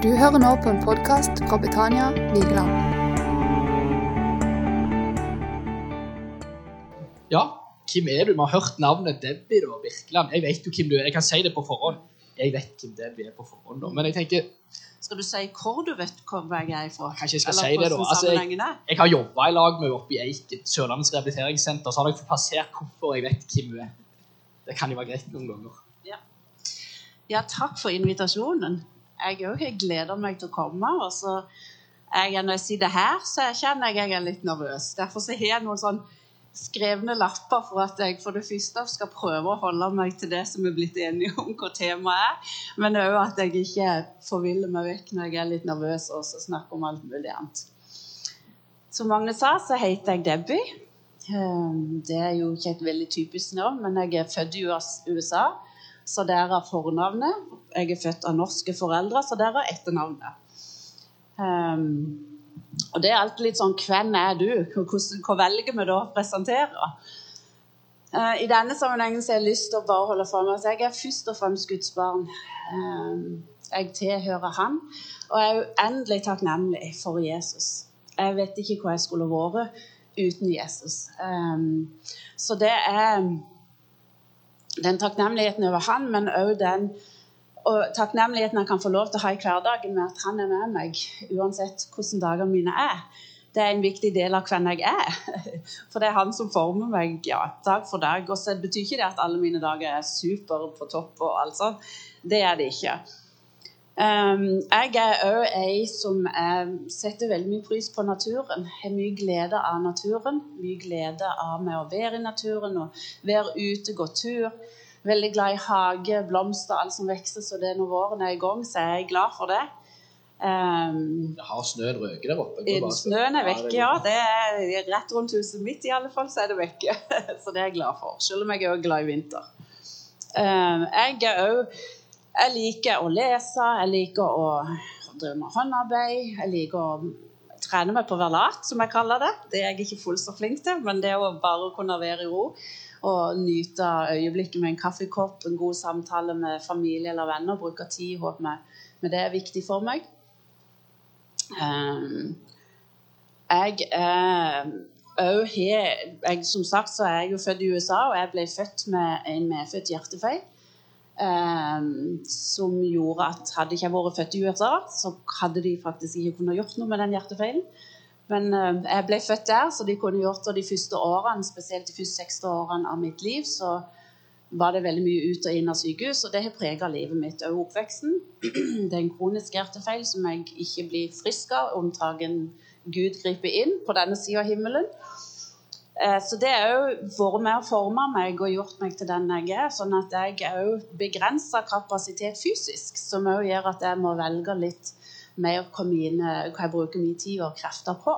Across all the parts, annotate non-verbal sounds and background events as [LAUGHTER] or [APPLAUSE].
Du hører nå på en podkast fra Betania Vigeland. Ja, hvem er du? Vi har hørt navnet Debbie da, Birkeland. Jeg vet jo hvem du er. Jeg kan si det på forhånd. Jeg vet hvem Debbie er på forhånd, da. Men jeg tenker Skal du si hvor du vet hvor jeg er fra? Kanskje jeg skal Eller si det, da. Altså, jeg, jeg har jobba i lag med henne oppe i Eiken, Sørlandets rehabiliteringssenter, så har jeg fått passert hvorfor jeg vet hvem hun er. Det kan jo være greit noen ganger. Ja, takk for invitasjonen. Jeg òg gleder meg til å komme. Og så jeg, når jeg sitter her, så kjenner jeg jeg er litt nervøs. Derfor så har jeg noen sånn skrevne lapper for at jeg for det første skal prøve å holde meg til det som er blitt enige om hva temaet er, men òg at jeg ikke forviller meg vekk når jeg er litt nervøs og så snakker om alt mulig annet. Som Magne sa, så heter jeg Debbie. Um, Det er jo ikke et veldig typisk navn, men jeg er født i USA, så derav fornavnet. Jeg er født av norske foreldre, så derav etternavnet. Um, og det er alltid litt sånn Hvem er du? Hva velger vi da å presentere? Eh, I denne sammenhengen så har jeg lyst til å bare holde fram at jeg er først og fremst Guds barn. Um, jeg tilhører Han, og jeg er uendelig takknemlig for Jesus. Jeg vet ikke hvor jeg skulle vært uten Jesus. Um, så det er den takknemligheten over Han, men òg den og takknemligheten jeg kan få lov til å ha i hverdagen med at han er med meg, uansett hvordan dagene mine er. Det er en viktig del av hvem jeg er. [LAUGHS] For det er han som former meg ja, dag for dag. Og så betyr ikke det at alle mine dager er super på topp og alt sånt. Det er det ikke. Um, jeg er òg ei som eh, setter veldig mye pris på naturen. Har mye glede av naturen. Mye glede av med å være i naturen og være ute, gå tur. Veldig glad i hage, blomster, alt som vokser. Så det når våren er i gang, så er jeg glad for det. Um, har snøen røket der oppe. i- snøen er vekke, ja. det Det er rett rundt huset mitt i alle fall, så er det vekke. [LAUGHS] Så det er jeg glad for. Selv om jeg er glad i vinter. Um, jeg er òg Jeg liker å lese, jeg liker å drive med håndarbeid. Jeg liker å trene meg på å være lat, som jeg kaller det. Det er jeg ikke fullt så flink til, men det å bare kunne være i ro og nyte øyeblikket med en kaffekopp, en god samtale med familie eller venner, bruke tid håp med, med det er viktig for meg. Um, jeg er òg har Som sagt så er jeg jo født i USA, og jeg ble født med en medfødt hjertefeil. Um, som gjorde at hadde ikke jeg vært født i USA, så hadde de faktisk ikke kunnet gjort noe med den hjertefeilen. Men uh, jeg ble født der, så de kunne gjort det de første årene, spesielt de første 60 årene av mitt liv. Så var det veldig mye ut og inn av sykehus, og det har prega livet mitt og oppveksten. Det er en kronisk hjertefeil som jeg ikke blir frisk av, omtagen Gud griper inn på denne sida av himmelen. Eh, Så det har òg vært med å forme meg og gjort meg til den jeg er. Sånn at jeg òg begrenser kapasitet fysisk, som òg gjør at jeg må velge litt mer hva, mine, hva jeg bruker min tid og krefter på.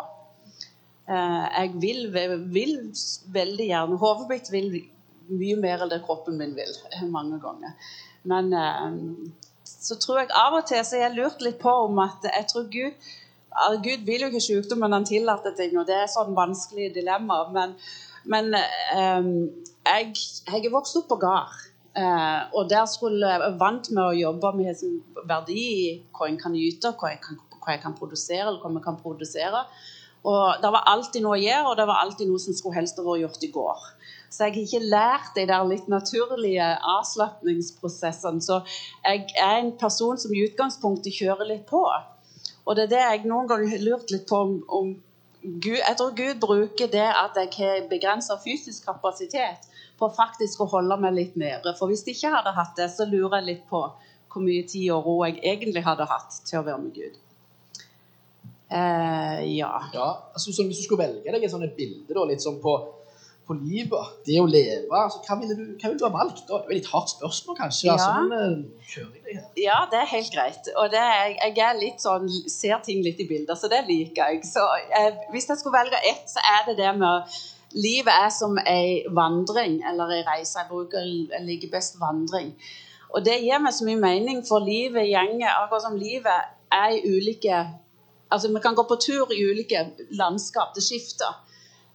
Eh, Jeg vil, vil veldig gjerne Hodet mitt vil mye mer enn det kroppen min vil, [LAUGHS] mange ganger. Men eh, så tror jeg av og til så jeg lurt litt på om at jeg tror Gud Gud vil jo ikke sykdom, men han tillater ting, og det er sånn vanskelig dilemma. Men, men eh, jeg, jeg er vokst opp på gard. Eh, og der skulle jeg vant med å jobbe med sånn verdi i hva en kan yte, hva jeg kan, hva jeg kan produsere, eller hva vi kan produsere. Og det var alltid noe å gjøre, og det var alltid noe som skulle helst vært gjort i går. Så jeg har ikke lært de der litt naturlige avslapningsprosessene. Så jeg er en person som i utgangspunktet kjører litt på. Og det er det jeg noen ganger har lurt litt på om, om Gud, Jeg tror Gud bruker det at jeg har begrensa fysisk kapasitet, på faktisk å holde meg litt nede. For hvis jeg ikke hadde hatt det, så lurer jeg litt på hvor mye tid og ro jeg egentlig hadde hatt til å være med Gud. Eh, ja. Ja, altså, Hvis du skulle velge deg et bilde da, litt sånn på, på livet, det å leve, altså, hva ville du, hva ville du ha valgt? da? Det er et litt hardt spørsmål, kanskje. Ja. Altså, men eh. Ja, det er helt greit. Og det er, jeg er litt sånn, ser ting litt i bilder, så det liker jeg. Så eh, Hvis jeg skulle velge ett, så er det det med Livet er som ei vandring, eller ei reise. Jeg bruker jeg liker best vandring. Og det gir meg så mye mening, for livet gjenger akkurat som livet er i ulike Altså, vi kan gå på tur i ulike landskap. Det skifter.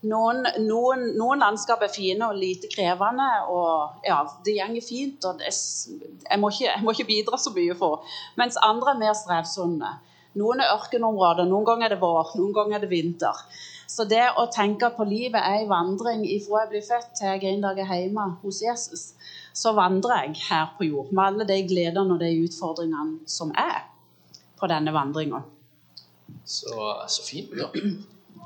Noen, noen, noen landskap er fine og lite krevende, og ja, det går fint. og det, jeg, må ikke, jeg, må ikke, bidra så mye for. Mens andre er mer strevsomme. Noen er ørkenområder, noen ganger er det vår, noen ganger er det vinter. Så det å tenke på livet er en vandring ifra jeg blir født til jeg en dag er hjemme hos Jesus. Så vandrer jeg her på jord med alle de gledene og de utfordringene som er på denne vandringa. Så, så fint. Ja.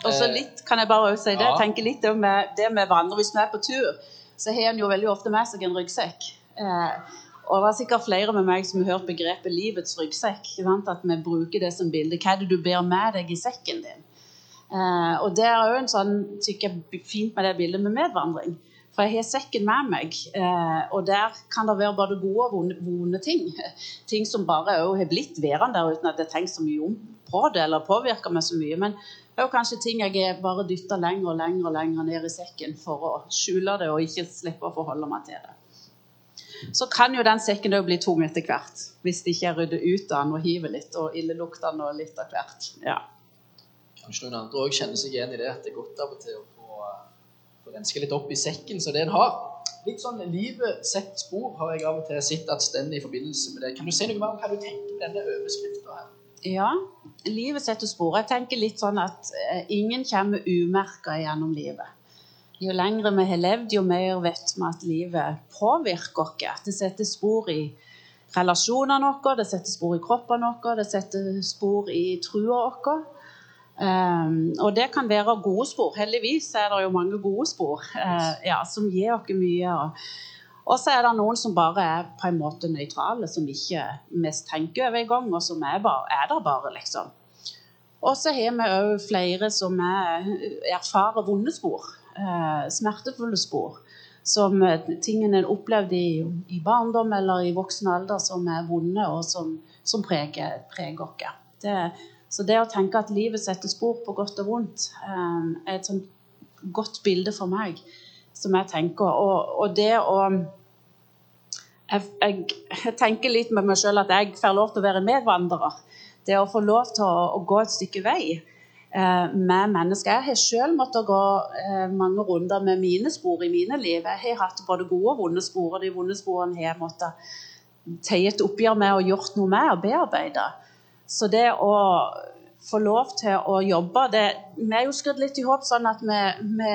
Og så litt, kan jeg bare også si det, Ja. tenke litt om eh, det med vandre. Hvis vi er på tur, så har en jo veldig ofte med seg en ryggsekk. Eh, og det er sikkert flere med meg som har hørt begrepet 'livets ryggsekk'. At vi bruker det som bilde. Hva er det du ber med deg i sekken din? Eh, og det er jo en sånn tykker jeg, fint med det bildet med medvandring. For jeg har sekken med meg, eh, og der kan det være både gode og vonde, ting. [LAUGHS] Ting som bare har blitt værende der uten at jeg tenkt så mye om på det, eller påvirker meg så mye. Men det er jo kanskje ting jeg bare dytter lenger og lenger og lenger ned i sekken for å skjule det og ikke slippe å forholde meg til det. Så kan jo den sekken bli tung etter hvert, hvis det ikke er ryddet ut av den og hiver litt og illeluktende og litt av hvert. Ja. Kanskje noen andre òg kjenner seg igjen i det, at det er godt av og til å få, få renske litt opp i sekken så det en har. Litt sånn livet sett spor har jeg av og til sett at stender i forbindelse med det. Kan du si noe mer om hva du tenker med denne overskrifta her? Ja, livet setter spor. Jeg tenker litt sånn at eh, ingen kommer umerka gjennom livet. Jo lengre vi har levd, jo mer vet vi at livet påvirker oss. Det setter spor i relasjonene våre, det setter spor i kroppen vår, det setter spor i trua vår. Um, og det kan være gode spor. Heldigvis er det jo mange gode spor uh, ja, som gir oss mye. Og, og så er det noen som bare er på en måte nøytrale, som ikke mest tenker over engang, og som er, bare, er der bare, liksom. Og så har vi òg flere som er, erfarer vonde spor. Eh, smertefulle spor. Som eh, tingene en opplevde i, i barndom eller i voksen alder som er vonde, og som, som preger, preger oss. Så det å tenke at livet setter spor på godt og vondt, eh, er et sånt godt bilde for meg. Som jeg tenker. Og, og det å jeg, jeg, jeg tenker litt med meg sjøl at jeg får lov til å være medvandrer. Det å få lov til å, å gå et stykke vei eh, med mennesker. Jeg har sjøl måttet gå eh, mange runder med mine spor i mine liv. Jeg har hatt både gode og vonde spor, og de vonde sporene har jeg måttet ta et oppgjør med og gjort noe med og bearbeide. Så det å få lov til å jobbe det, Vi er jo skrudd litt i håp sånn at vi, vi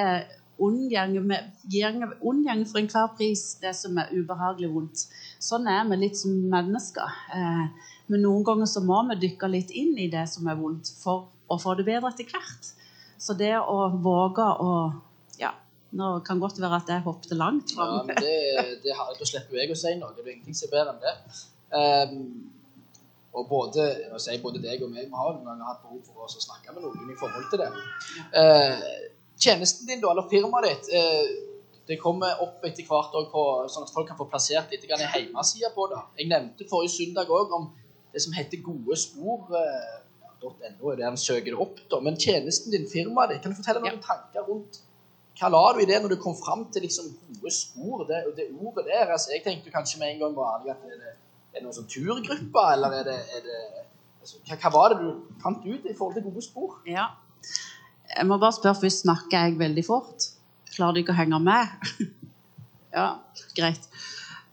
unngår for enhver pris det som er ubehagelig vondt. Sånn er vi litt som mennesker. Eh, men noen ganger så må vi dykke litt inn i det som er vondt, for å få det bedre etter hvert. Så det å våge å Ja, nå kan godt være at jeg hoppet langt Ja, fram. men det, det har, Da slipper jeg å si noe. Det er ingenting som er bedre enn det. Um, og både, både deg og meg vi har noen ganger hatt behov for å snakke med noen i forhold til det. Eh, tjenesten din, da, eller firmaet ditt, eh, det kommer opp etter hvert òg på, sånn at folk kan få plassert litt i en hjemmeside på det. Jeg nevnte forrige søndag òg om det som heter Gode spor. Eh, .no er det han søker det opp, da. Men tjenesten din, firmaet ditt, kan du fortelle noen tanker rundt hva la du i det når du kom fram til liksom gode spor? Det, det ordet der. altså Jeg tenkte kanskje med en gang vanlig at er det, er det noen sånn turgruppe, eller er det, er det altså, hva, hva var det du fant ut i forhold til gode spor? Ja. Jeg må bare spørre først, snakker jeg veldig fort? Klarer du ikke å henge med? [LAUGHS] ja, greit.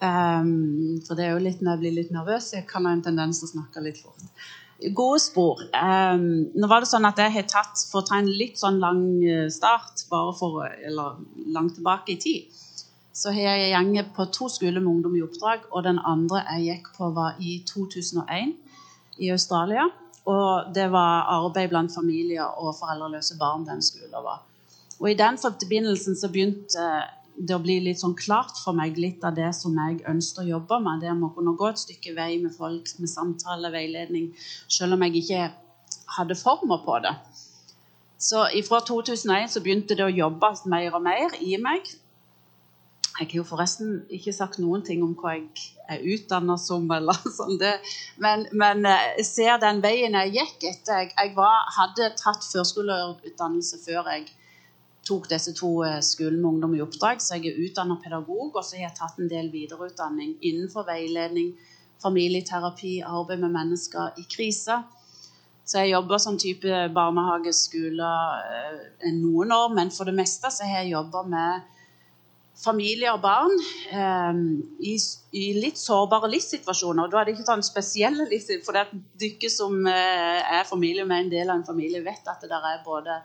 Um, for det er jo litt når jeg blir litt nervøs, jeg kan ha en tendens til å snakke litt fort. Gode spor. Um, nå var det sånn at jeg har tatt, For å ta en litt sånn lang eh, start, bare for, eller langt tilbake i tid, så har jeg gjenget på to skoler med ungdom i oppdrag, og den andre jeg gikk på, var i 2001 i Australia. Og det var arbeid blant familier og foreldreløse barn den skolen var. Og i den forbindelsen så begynte eh, det å bli litt sånn klart for meg litt av det som jeg ønsket å jobbe med. Det med å kunne gå et stykke vei med folk, med samtale, veiledning, selv om jeg ikke hadde former på det. Så fra 2001 så begynte det å jobbe mer og mer i meg. Jeg har jo forresten ikke sagt noen ting om hva jeg er utdannet som. eller [LAUGHS] sånn det. Men, men eh, jeg ser den veien jeg gikk etter. Jeg, var, hadde tatt førskoleutdannelse før jeg tok disse to eh, skolene med ungdom i oppdrag. Så jeg er utdannet pedagog, og så har jeg tatt en del videreutdanning innenfor veiledning, familieterapi, arbeid med mennesker i krise. Så jeg jobber som type barnehage, skole eh, noen år, men for det meste så har jeg jobba med familier og barn eh, i, i, litt sårbare livssituasjoner. Da er det ikke sånn spesielle livssituasjoner, for det dere som eh, er familie med en del av en familie, vet at det der er både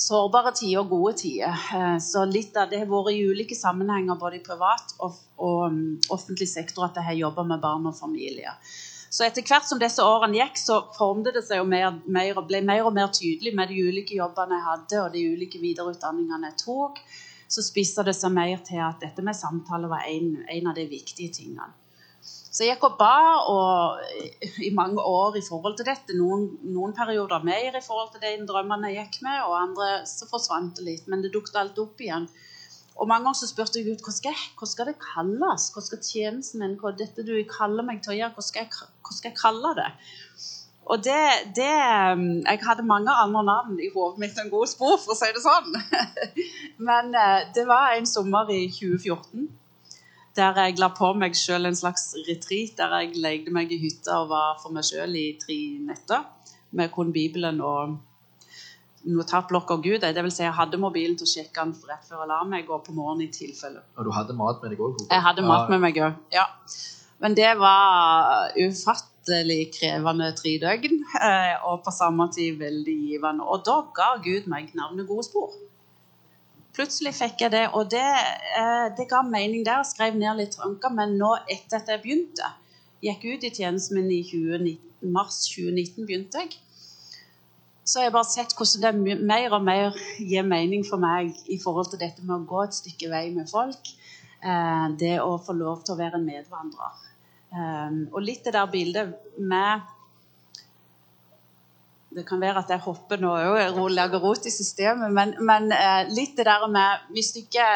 sårbare tider og gode tider. Eh, så litt av det har vært i ulike sammenhenger, både i privat og, og um, offentlig sektor, at jeg har jobba med barn og familier. Så etter hvert som disse årene gikk, så formte det seg jo mer, mer, ble mer og mer tydelig med de ulike jobbene jeg hadde, og de ulike videreutdanningene jeg tok. Så spisser det seg mer til at dette med samtale var en, en av de viktige tingene. Så jeg gikk og ba og, i mange år i forhold til dette. Noen, noen, perioder mer i forhold til de drømmene jeg gikk med, og andre så forsvant det litt. Men det dukket alt opp igjen. Og mange ganger så spurte jeg Gud hva skal, hva skal det kalles? Hva skal tjenesten min, hva dette du kaller meg til å gjøre, hva skal jeg, hva skal jeg kalle det? Og det, det, um, Jeg hadde mange andre navn i hodet mitt enn gode spor, for å si det sånn. [LAUGHS] Men uh, det var en sommer i 2014 der jeg la på meg sjøl en slags retreat, der jeg legde meg i hytta og var for meg sjøl i tre netter med kun Bibelen og notatblokk og Gud. Det vil si jeg hadde mobilen til å sjekke den rett før jeg la meg, og på morgenen i tilfelle. Og du hadde mat med deg òg? Jeg hadde mat med meg òg, ja. Men det var ufattelig krevende tre døgn, eh, og på samme tid veldig givende. Og da ga Gud meg navnet Gode spor. Plutselig fikk jeg det, og det, eh, det ga mening der. Jeg skrev ned litt tanker, men nå etter at jeg begynte, gikk ut i tjenesten min i 2019, mars 2019, begynte jeg så har jeg bare sett hvordan det mer og mer gir mening for meg i forhold til dette med å gå et stykke vei med folk. Eh, det å få lov til å være en medvandrer. Eh, og litt det der bildet med Det kan være at jeg hopper nå òg lager rot i systemet, men, men eh, litt det der med Hvis du ikke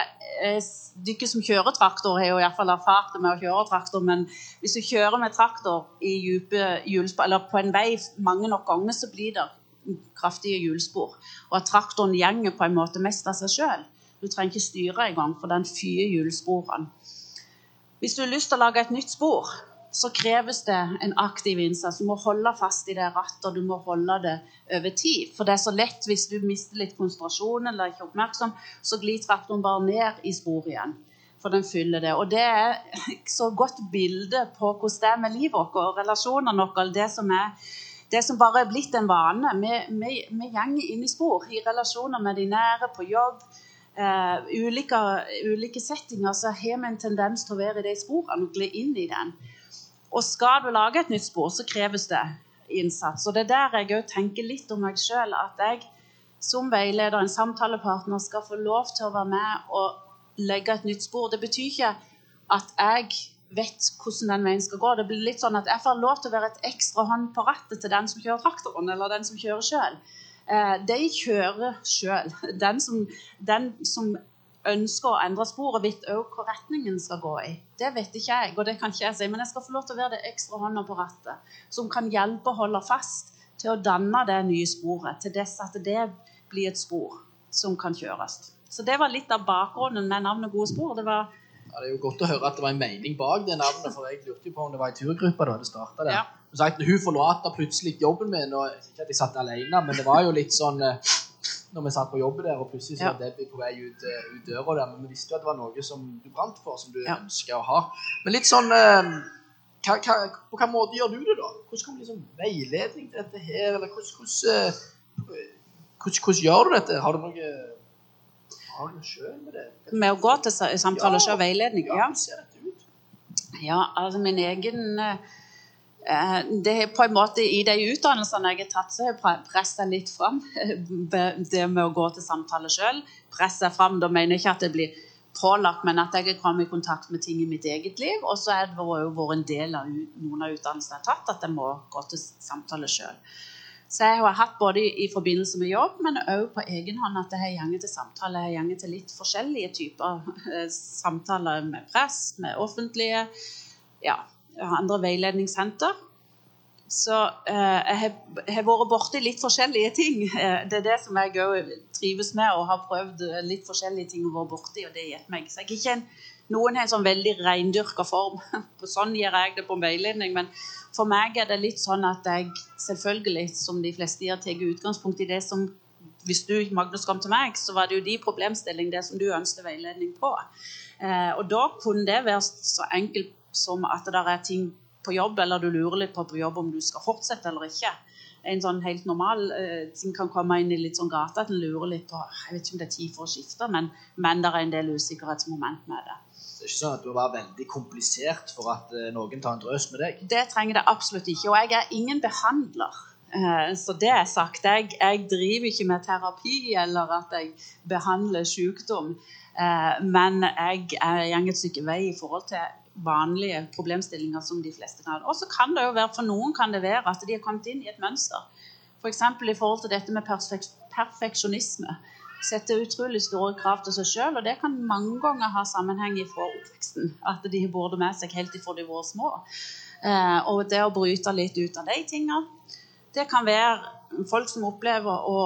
dere som kjører traktor, har jo iallfall erfart det med å kjøre traktor, men hvis du kjører med traktor hjulspor, eller på en vei mange nok ganger, så blir det kraftige hjulspor. Og at traktoren gjenger på en måte mest av seg sjøl. Du trenger ikke styre engang, for den fyrer hjulsporene. Hvis du har lyst til å lage et nytt spor, så kreves det en aktiv innsats. Du må holde fast i det rattet, og du må holde det over tid. For det er så lett hvis du mister litt konsentrasjon eller er ikke oppmerksom, så glir traktoren bare ned i sporet igjen. For den fyller det. Og det er så godt bilde på hvordan det er med livet vårt og relasjonene våre. Det som det som bare er blitt en vane. Vi, vi, vi gjenger inn i spor i relasjoner med de nære, på jobb. Uh, ulike, ulike, settinger så har vi en tendens til å være i de sporene og gli inn i den. Og skal du lage et nytt spor, så kreves det innsats. Og det er der jeg òg tenker litt om meg sjøl. At jeg som veileder, en samtalepartner, skal få lov til å være med og legge et nytt spor. Det betyr ikke at jeg vet hvordan den veien skal gå. Det blir litt sånn at Jeg får lov til å være et ekstra hånd på rattet til den som kjører traktoren, eller den som kjører sjøl. Eh, de kjører sjøl. Den, den, som ønsker å endre sporet, vet òg hvor retningen skal gå i. Det vet ikke jeg, og det kan ikke jeg si, men jeg skal få lov til å være det ekstra hånda på rattet, som kan hjelpe å holde fast til å danne det nye sporet, til dess at det blir et spor som kan kjøres. Så det var litt av bakgrunnen med navnet Gode spor. Det var ja, det er jo godt å høre at det var en mening bak det navnet, for jeg lurte jo på om det var en turgruppe da det starta der. Ja. Sagt, hun forlater plutselig jobben min, og ikke at jeg satt alene, men det var jo litt sånn eh, når vi satt på jobb der, og plutselig så var Debbie på vei ut, uh, ut døra der, men vi visste jo at det var noe som du brant for, som du ja. ønska å ha. Men litt sånn uh, hva, hva, På hvilken måte gjør du det, da? Hvordan kommer liksom veiledning til dette her? Eller hvordan, hvordan, hvordan, hvordan gjør du dette? Har du noe med å gå til samtale og veiledning? Ja. ja, altså min egen eh, det er på en måte I de utdannelsene jeg har tatt, så har jeg pressa litt fram [LAUGHS] det med å gå til samtale sjøl. Pressa fram, da mener jeg ikke at det blir pålagt, men at jeg har kommet i kontakt med ting i mitt eget liv. Og så har det vært en del av noen av utdannelsene jeg har tatt, at jeg må gå til samtale sjøl. Så jeg har hatt både i forbindelse med jobb, men òg på egen hånd at jeg har gått til samtaler. Jeg har gått til litt forskjellige typer eh, samtaler med press, med offentlige, ja, andre veiledningssenter. Så eh, jeg har vært borti litt forskjellige ting. [LAUGHS] Eh, det er det som jeg òg trives med, og har prøvd litt forskjellige ting å være borti, og det har gitt meg. Så jeg er ikke en Noen har en sånn veldig reindyrka form. [LAUGHS] Sånn gjør jeg det på en veiledning. Men for meg er det litt sånn at jeg selvfølgelig, som de fleste gjør, tar utgangspunkt i det som Hvis du, Magnus, kom til meg, så var det jo de problemstillingene det som du ønsket veiledning på. Eh, og da kunne det være så enkelt som at det er ting på jobb, eller du lurer litt på på jobb om du skal fortsette eller ikke en sånn helt normal eh, ting kan komme inn i litt sånn gata at en lurer litt på Jeg vet ikke om det er tid for å skifte, men, men det er en del usikkerhetsmoment med det. Det er ikke sånn at det må være veldig komplisert for at uh, noen tar en drøs med deg? Det trenger det absolutt ikke. Og jeg er ingen behandler. Uh, så det er sagt. Jeg, jeg, driver ikke med terapi eller at jeg behandler sykdom. men jeg, går et stykke vei i forhold til vanlige problemstillinger som de fleste kan. Og så kan det jo være, For noen kan det være at de har kommet inn i et mønster. F.eks. For i forhold til dette med perfek perfeksjonisme. Setter utrolig store krav til seg sjøl, og det kan mange ganger ha sammenheng fra oppveksten. At de har båret med seg helt ifra de var små. Eh, og det å bryte litt ut av de tingene. Det kan være folk som opplever å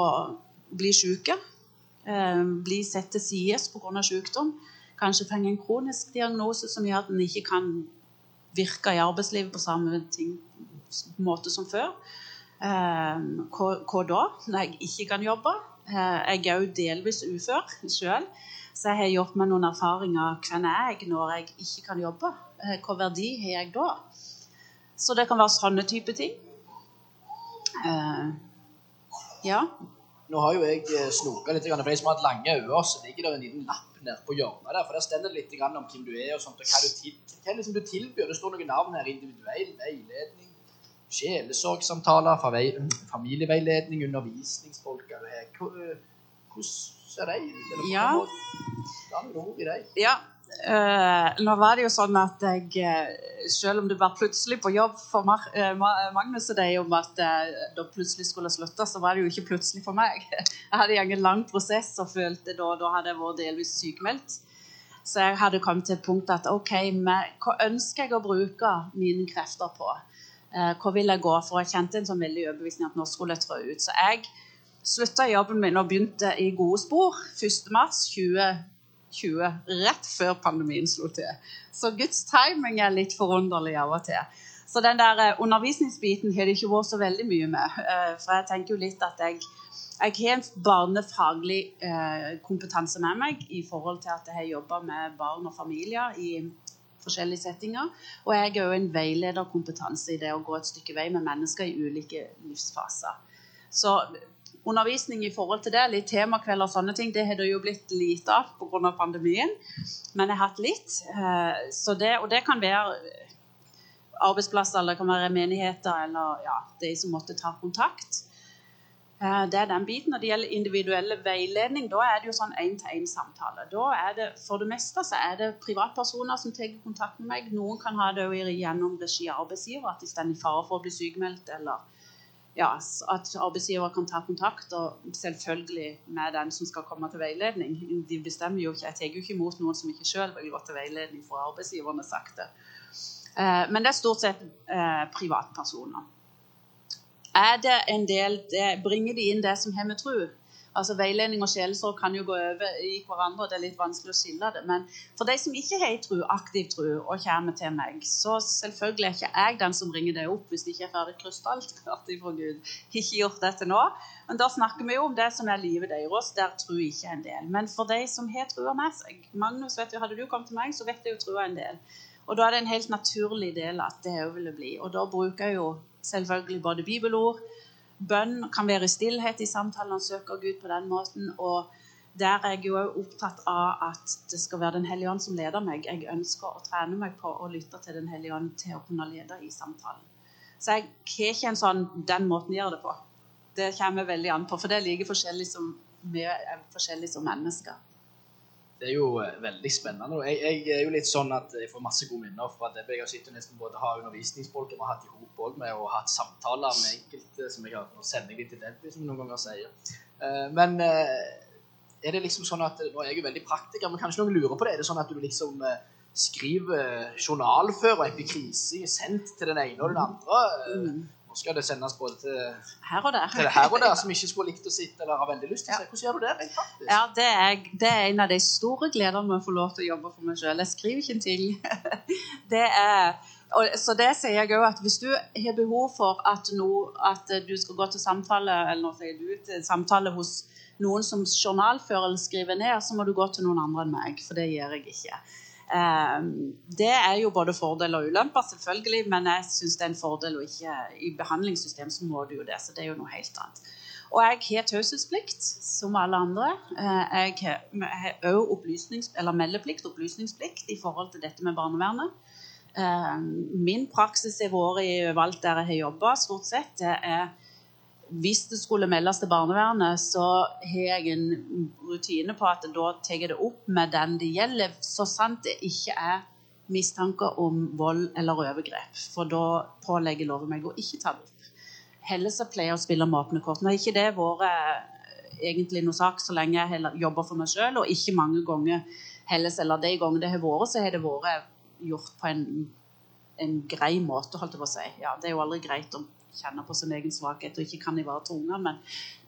bli syke. Eh, bli sett til side pga. sykdom kanskje trenger en kronisk diagnose som gjør at en ikke kan virke i arbeidslivet på samme ting, måte som før. Eh, hva, da, når jeg ikke kan jobbe? Eh, jeg er jo delvis ufør sjøl, så jeg har gjort meg noen erfaringer. Hvem er jeg når jeg ikke kan jobbe? Hvilken verdi har jeg da? Så det kan være sånne type ting. Eh, ja. Nå har jo jeg eh, snoka litt. For de som har hatt lange øyne, så ligger det en liten lapp nede på hjørnet der. For der står det litt om hvem du er, og sånt, og hva du, til, hva liksom du tilbyr. Det står noen navn her. Individuell veiledning, sjelesorgsamtaler, familieveiledning, undervisningsfolker. Hvordan er de? Ja. ja. Uh, nå var det jo sånn at jeg, uh, selv om det var plutselig på jobb for uh, Magnus og deg om at da plutselig skulle slutte, så var det jo ikke plutselig for meg. [LAUGHS] Jeg hadde en lang prosess og følte da, da hadde jeg vært delvis sykemeldt. Så jeg hadde kommet til et punkt at OK, med, hva ønsker jeg å bruke mine krefter på? hva vil jeg gå for? Jeg kjente en sånn veldig overbevisning at nå skulle jeg trå ut. Så jeg slutta jobben min og begynte i gode spor 1.3.2020 20, rett før pandemien slo til. Så Guds timing er litt forunderlig av og til. Så den der eh, undervisningsbiten har det ikke vært så veldig mye med. Eh, for jeg tenker jo litt at jeg, jeg har en barnefaglig eh, kompetanse med meg i forhold til at jeg har jobba med barn og familier i forskjellige settinger. Og jeg har òg en veilederkompetanse i det å gå et stykke vei med mennesker i ulike livsfaser. Så undervisning i forhold til det, litt temakveld og sånne ting, det har det jo blitt lite av pga. pandemien. Men jeg har hatt litt. Eh, det, og det kan være arbeidsplasser, eller det kan være menigheter, eller ja, de som måtte ta kontakt. Eh, det er den biten. Når det gjelder individuelle veiledning, da er det jo sånn én-til-én-samtale. Da er det, For det meste så er det privatpersoner som tar kontakt med meg. Noen kan ha det gjennom regi av arbeidsgiver, at de står i fare for å bli sykemeldt, eller ja, at arbeidsgiver kan ta kontakt, og selvfølgelig med den som skal komme til veiledning. De bestemmer jo ikke, Jeg tar jo ikke imot noen som ikke selv vil gå til veiledning for arbeidsgiverne sagt det. Eh, men det er stort sett eh, privatpersoner. Er det en del Bringer de inn det som har med tro? Altså Veiledning og sjelesorg kan jo gå over i hverandre, og det er litt vanskelig å skille det. Men for de som ikke har tru, aktiv tro og kommer til meg, så selvfølgelig er ikke jeg den som ringer deg opp hvis det ikke er ferdig krystallklart ifra Gud. Ikke gjort det til nå. Men da snakker vi jo om det som er livet deres, der tro ikke er en del. Men for de som har trua med seg Magnus, vet du, hadde du kommet til meg, så vet jeg jo trua en del. Og da er det en helt naturlig del at det òg ville bli. Og da bruker jeg jo selvfølgelig både bibelord Bønn kan være stillhet i samtalen og søker Gud på den måten. Og der er jeg jo opptatt av at det skal være Den hellige ånd som leder meg. Jeg ønsker å trene meg på å lytte til Den hellige ånd til å kunne lede i samtalen. Så jeg har ikke en sånn den måten jeg gjør det på. Det kommer veldig an på, for det er like forskjellig som vi er forskjellige som mennesker det er jo eh, veldig spennende. Jeg, jeg, er jo litt sånn at jeg får masse gode minner fra det. Jeg har sittet nesten både har undervisningsfolk vi har hatt i hop òg med, og hatt samtaler med enkelte som jeg har Nå sender jeg til Debbie, som noen ganger sier. Uh, men uh, er det liksom sånn at Nå er jeg jo veldig praktiker, men kanskje noen lurer på det. Er det sånn at du liksom skriver journalfører epikrise sendt til den ene og den andre? Nå skal det sendes både til, Her og der. til her og der som ikke skulle likt å sitte eller har veldig lyst til å se. Hvordan gjør du det rent faktisk? Ja, det er, det er en av de store gledene med å få lov til å jobbe for meg sjøl. Jeg skriver ikke en ting. [LAUGHS] Det er, og, så det sier jeg òg at hvis du har behov for at, no, at du skal gå til samtale eller nå sier du til samtale hos noen som journalfører eller skriver ned, så må du gå til noen andre enn meg, for det gjør jeg ikke. Um, det er jo både fordel og ulemper, selvfølgelig, men jeg syns det er en fordel. Og ikke i behandlingssystem så må du jo det, så det er jo noe helt annet. Og jeg har taushetsplikt, som alle andre. Eh, Jeg har òg opplysnings- meldeplikt, opplysningsplikt, i forhold til dette med barnevernet. Eh, Min praksis har vært overalt der jeg har jobba, stort sett. Det er hvis det skulle meldes til barnevernet, så har jeg en rutine på at da tar jeg det opp med den det gjelder, så sant det ikke er mistanker om vold eller overgrep. For da pålegger loven meg å ikke ta det opp. Heller så pleier jeg å spille med åpne kort. Nå har ikke det vært eh, egentlig noe sak så lenge jeg jobber for meg sjøl, og ikke mange ganger heller, eller de gangene det har vært, så har det vært gjort på en, en grei måte, holdt jeg på å si. Ja, det er jo aldri greit å kjenne på sin egen svakhet og ikke kan ivareta unger, men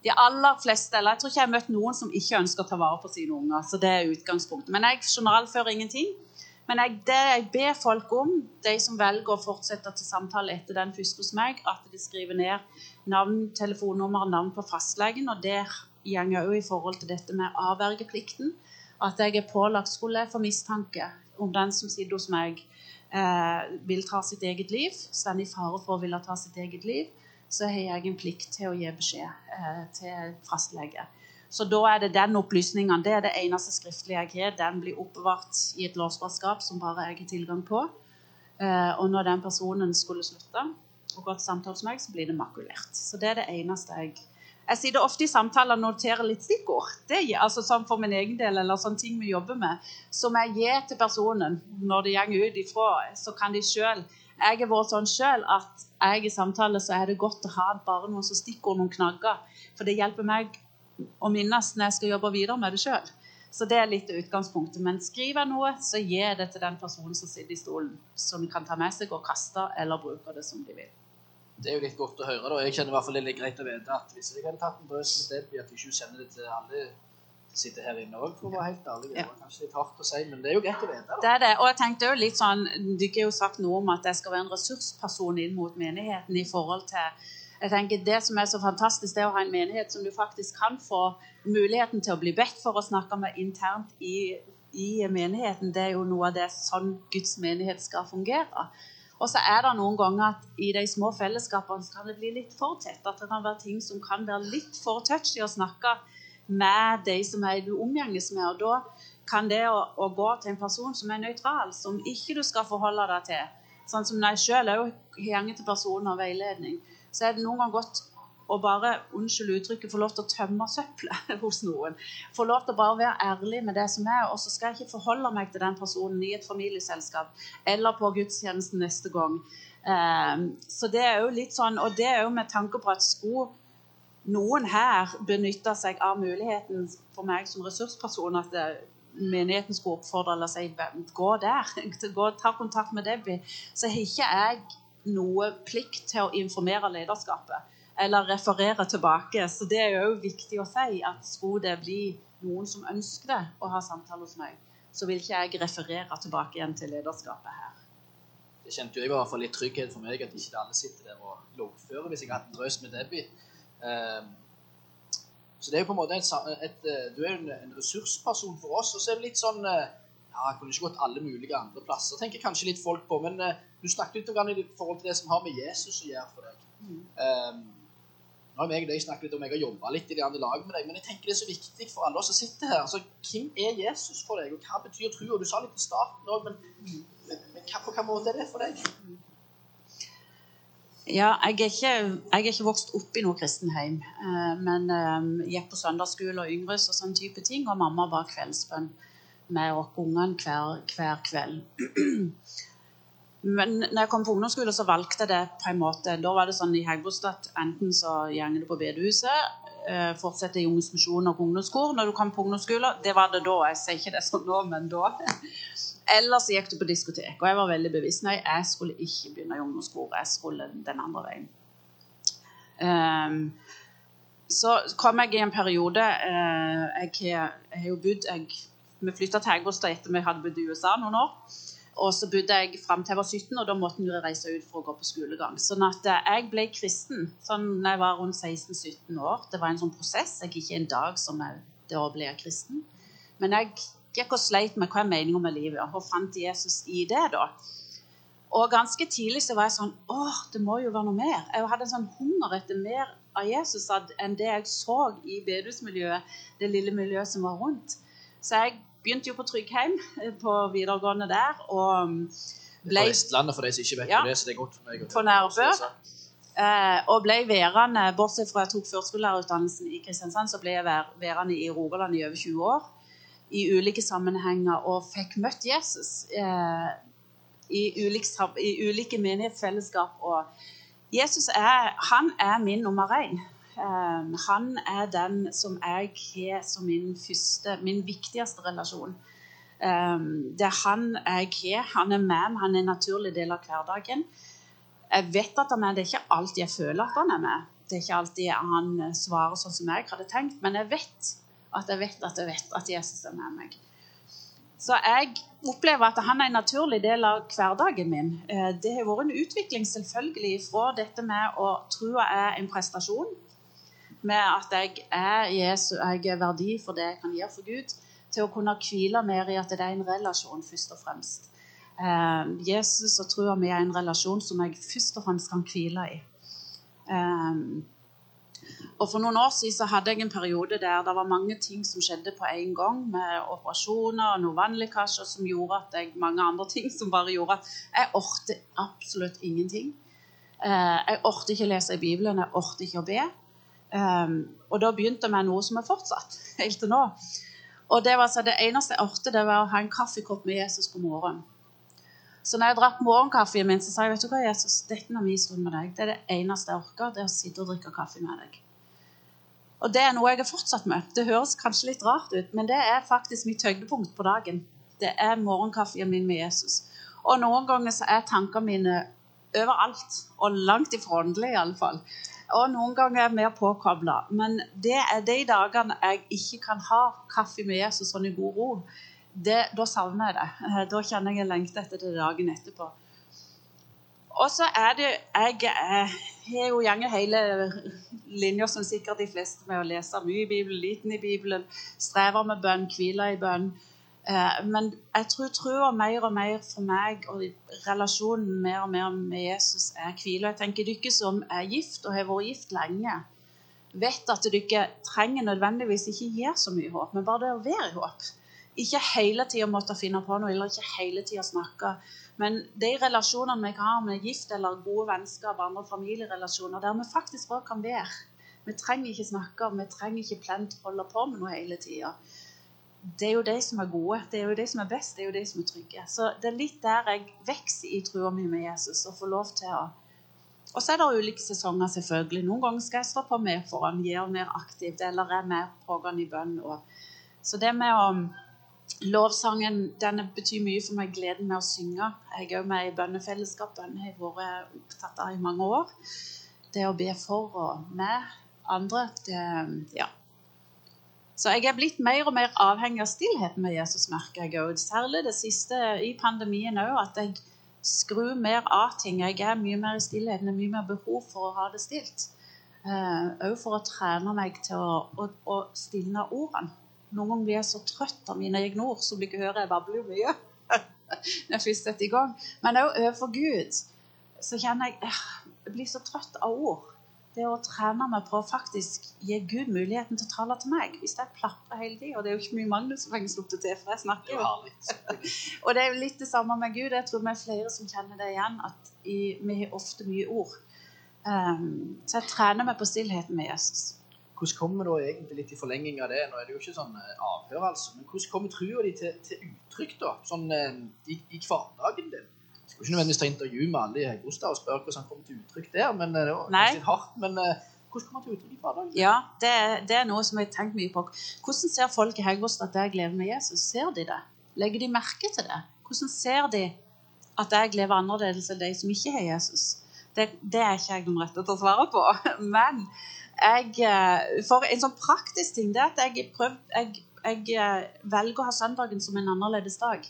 de aller fleste, eller jeg tror ikke jeg har møtt noen som ikke ønsker å ta vare på sine unger, så det er utgangspunktet. Men jeg journalfører ingenting. Men jeg, det jeg ber folk om, de som velger å fortsette til samtale etter den første hos meg, at de skriver ned navn, telefonnummer navn på fastlegen. Og det går òg i forhold til dette med avvergeplikten. At jeg er pålagt skulle få mistanke om den som sitter hos meg, eh, vil ta sitt eget liv, står i fare for å ville ta sitt eget liv, så har jeg en plikt til å gi beskjed eh, til fastlege. Så da er det den opplysningen. Det er det eneste skriftlige jeg har. Den blir oppbevart i et låsbarskap som bare jeg har tilgang på. Eh, og når den personen skulle slutte og gå til samtale med meg, så blir det makulert. Så det er det eneste jeg Jeg sitter ofte i samtaler og noterer litt stikkord. Det altså sånn For min egen del, eller sånne ting vi jobber med, som jeg gir til personen når de går ut ifra, så kan de sjøl Jeg har vært sånn sjøl at jeg i samtale så er det godt å ha bare noen som stikkord, noen knagger. For det hjelper meg å minnes når jeg skal jobbe videre med det sjøl. Så det er litt utgangspunktet. Men skriver jeg noe, så gir jeg det til den personen som sitter i stolen, som kan ta med seg og kaste eller bruke det som de vil. Det er jo litt godt å høre. da. Jeg kjenner i hvert fall det er litt greit å vite at hvis jeg hadde tatt en brøs med Debbie, at jeg ikke sender det til alle som sitter her inne òg, for å være helt ærlig. Det var kanskje litt hardt å si, men det er jo greit å vite. da. Det er det. Og jeg tenkte jo litt sånn Dere har jo sagt noe om at jeg skal være en ressursperson inn mot menigheten i forhold til jeg tenker Det som er så fantastisk, det er å ha en menighet som du faktisk kan få muligheten til å bli bedt for å snakke med internt i, i menigheten. Det er jo noe av det sånn Guds menighet skal fungere. Og så er det noen ganger at i de små fellesskapene så kan det bli litt for tett. At det kan være ting som kan være litt for touchy å snakke med de som er du omgjenges med. Og da kan det å, å gå til en person som er nøytral, som ikke du skal forholde deg til Sånn som når jeg sjøl òg gjenger til personer og veiledning, så er det noen ganger godt å bare, unnskyld uttrykket, få lov til å tømme søppelet [LAUGHS] hos noen. Få lov til å bare være ærlig med det som er, og så skal jeg ikke forholde meg til den personen i et familieselskap eller på gudstjenesten neste gang. Um, så det er jo litt sånn, og det er jo med tanke på at skulle noen her benytte seg av muligheten for meg som ressursperson at det, menigheten skulle oppfordre eller si gå der, [LAUGHS] gå, ta kontakt med Debbie, så har ikke jeg noe plikt til å informere lederskapet eller referere tilbake. Så det er jo viktig å si at skulle det bli noen som ønsker det å ha samtale hos meg, så vil ikke jeg referere tilbake igjen til lederskapet her. Det kjente jo jeg i hvert fall litt trygghet for meg at ikke alle sitter der og loggfører hvis jeg har hatt en drøs med Debbie. Um, så det er jo på en måte et, et, eh, Du er jo en, ressursperson for oss, og så er det litt sånn eh, Ja, jeg kunne ikke gått alle mulige andre plasser, tenker kanskje litt folk på, men uh, du snakket litt om i forhold til det som har med Jesus å gjøre for deg. Um, har jeg og deg snakket litt om jeg har jobba litt i lag med deg, men jeg tenker det er så viktig for alle oss som sitter her. Altså, hvem er Jesus for deg, og hva betyr tro? Du sa litt i starten òg, men, men, men hva, på hvilken måte er det for deg? Ja, jeg er ikke, jeg er ikke vokst opp i noe kristenheim, eh, men eh, gikk på søndagsskole og yngres og sånn type ting, og mamma var kveldsbønn med oss ungene hver, hver kveld. [CLEARS THROAT] Men når jeg kom på ungdomsskole, så valgte jeg det på en måte. Da var det sånn i Hegbostad enten så gjenger du på bedehuset, eh, fortsetter i misjon og ungdomsskolen når du kom på ungdomsskolen, Det var det da. Jeg sier ikke det sånn nå, men da. [LAUGHS] Ellers gikk du på diskotek. Og jeg var veldig bevisst nei, jeg skulle ikke begynne i ungdomsskolen. Jeg skulle den andre veien. Um, så kom jeg i en periode uh, jeg, jeg har jo bodd Vi flytta til Hegbostad etter vi hadde bodd i USA noen år. Og så bodde jeg fram til jeg var 17, og da måtte jeg reise ut for å gå på skolegang. Sånn at eh, jeg ble kristen sånn når jeg var rundt 16-17 år. Det var en sånn prosess. Jeg gikk ikke en dag som jeg, da ble jeg kristen. Men jeg gikk og sleit med hva er meninga med livet, og fant Jesus i det, da. Og ganske tidlig så var jeg sånn Åh, det må jo være noe mer. Jeg hadde en sånn hunger etter mer av Jesus enn det jeg så i bedehusmiljøet, det lille miljøet som var rundt. Så jeg begynte jo på Tryggheim eh, på videregående der, og ble... På Vestlandet, for de som ikke vet Ja. det så det er godt for meg. For Nærbø. Eh, og ble værende, bortsett fra jeg tok førskolelærerutdannelsen i Kristiansand, så ble jeg vær, værende i Rogaland i over 20 år. I ulike sammenhenger og fikk møtt Jesus eh, i, ulike, i ulike menighetsfellesskap. Og Jesus er, han er min nummer én. Eh, han er den som jeg har som min første, min viktigste relasjon. Eh, det er han jeg har. Han er med han er en naturlig del av hverdagen. Jeg vet at han er det er ikke alltid jeg føler at han er med. Det er ikke alltid han svarer sånn som jeg hadde tenkt, men jeg vet at jeg vet at jeg vet at Jesus er med meg. Så jeg opplever at han er en naturlig del av hverdagen min. Eh, Det har vært en utvikling selvfølgelig fra dette med å tro jeg er en prestasjon, med at jeg er Jesu, jeg er verdi for det jeg kan gjøre for Gud, til å kunne hvile mer i at det er en relasjon først og fremst. Eh, Jesus og trua mi er en relasjon som jeg først og fremst kan hvile i. Eh, og For noen år siden så hadde jeg en periode der det var mange ting som skjedde på en gang, med operasjoner og noen vannlekkasjer som gjorde at jeg, mange andre ting som bare gjorde at jeg orket absolutt ingenting. Eh, jeg orket ikke å lese i Bibelen, jeg orket ikke å be. Eh, og da begynte vi noe som er fortsatt [LAUGHS] helt til nå. Og det var altså det eneste jeg orket, det var å ha en kaffekopp med Jesus på morgenen. Så når jeg drakk morgenkaffen min, så sa jeg vet du hva, Jesus, dette er min stund med deg. Det er det eneste jeg orker, det er å sitte og drikke kaffe med deg. Og det er noe jeg har fortsatt med. Det høres kanskje litt rart ut, men det er faktisk mitt høydepunkt på dagen. Det er morgenkaffen min med Jesus. Og noen ganger så er tankene mine overalt, og langt ifra åndelig iallfall. Og noen ganger er jeg mer påkobla. Men det er de dagene jeg ikke kan ha kaffe med Jesus sånn i god ro. Det, da savner jeg det. Eh, Da kjenner jeg en lengte etter det dagen etterpå. Og så er det Jeg har jo gjerne hele linja som sikkert de fleste med å lese mye i Bibelen, liten i Bibelen, strever med bønn, hviler i bønn. Eh, Men jeg tror trua mer og mer for meg, og relasjonen mer og mer med Jesus, er hvile. Jeg tenker dere som er gift og har vært gift lenge, vet at dere trenger nødvendigvis ikke gi så mye håp, men bare det å være i håp. Ikke hele tida måtte finne på noe, eller ikke hele tida snakke. Men de relasjonene vi kan ha med gift eller gode vennskap, andre familierelasjoner, der vi faktisk bare kan være. Vi trenger ikke snakke, vi trenger ikke plent holde på med noe hele tida. Det er jo de som er gode, det er jo de som er best, det er jo de som er trygge. Så det er litt der jeg vokser i trua mi med Jesus og får lov til å Og så er det ulike sesonger, selvfølgelig. Noen ganger skal jeg stå på mer foran, gjøre mer aktivt, eller er mer pågående i bønn. Og... Så det med å Lovsangen den betyr mye for meg, gleden med å synge. Jeg er jo med i bønnefellesskap. Den har jeg vært opptatt av i mange år. Det å be for og med andre, det Ja. Så jeg er blitt mer og mer avhengig av stillheten med Jesus, merker jeg òg. Særlig det siste i pandemien òg, at jeg skrur mer av ting. Jeg er mye mer i stillheten, er mye mer behov for å ha det stilt. Òg for å trene meg til å, å, å stilne ordene. Noen ganger blir jeg så trøtt av mine egne ord, som dere hører jeg babler mye. [LAUGHS] når jeg først setter i gang. Men òg overfor Gud så kjenner jeg eh, jeg blir så trøtt av ord. Det å trene meg på å faktisk gi Gud muligheten til å tale til meg. Hvis jeg plaprer hele tida, og det er jo ikke mye Magnus som får sluppet til, for jeg snakker er jo. [LAUGHS] Og det er jo litt det samme med Gud. Jeg tror vi er flere som kjenner det igjen, at i, vi har ofte mye ord. Um, så jeg trener meg på stillheten med Jesus. Hvordan kommer da egentlig litt i forlenging av det? Nå er det jo ikke sånn eh, avhør, altså. Men hvordan kommer trua di til, til uttrykk, da? Sånn eh, i, i hverdagen din? Skal ikke nødvendigvis ta intervju med alle i Hegostad og spørre hvordan han kommer til uttrykk der, men eh, det var Nei. litt hardt. Men eh, hvordan kommer han til uttrykk i hverdagen? Ja, det, det er noe som jeg har tenkt mye på. Hvordan ser folk i Heggostad at jeg lever med Jesus? Ser de det? Legger de merke til det? Hvordan ser de at jeg lever annerledes enn de som ikke har Jesus? Det, det er ikke jeg den rette til å svare på. [LAUGHS] Men jeg, eh, for en sånn praktisk ting det er at jeg, prøv, jeg, jeg velger å ha søndagen som en annerledes dag.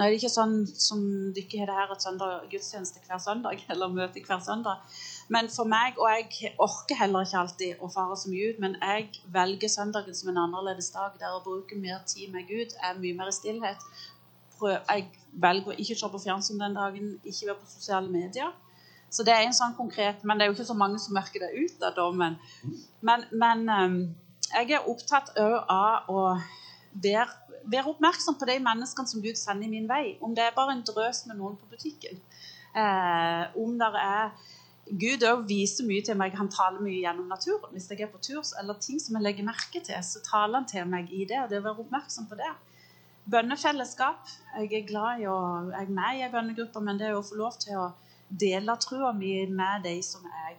Nå er det ikke sånn som dere har det her at søndag gudstjeneste hver søndag, [LAUGHS] eller møte hver søndag. Men for meg, og jeg orker heller ikke alltid å fare så mye ut, men jeg velger søndagen som en annerledes dag der å bruke mer tid med Gud er mye mer i stillhet. Jeg velger å ikke se på fjernsyn den dagen, ikke være på sosiale medier. Så det er en sånn konkret Men det er jo ikke så mange som merker det ut av dommen. Men, men um, jeg er opptatt av å være, være, oppmerksom på de menneskene som Gud sender i min vei. Om det er bare en drøs med noen på butikken. Eh, om det er Gud òg viser mye til meg. Han taler mye gjennom naturen. Hvis jeg er på tur, eller ting som jeg legger merke til, så taler han til meg i det. det å være oppmerksom på det. Bønnefellesskap. Jeg er glad i å, jeg er med i en bønnegruppe, men det å få lov til å dele trua mi med de som jeg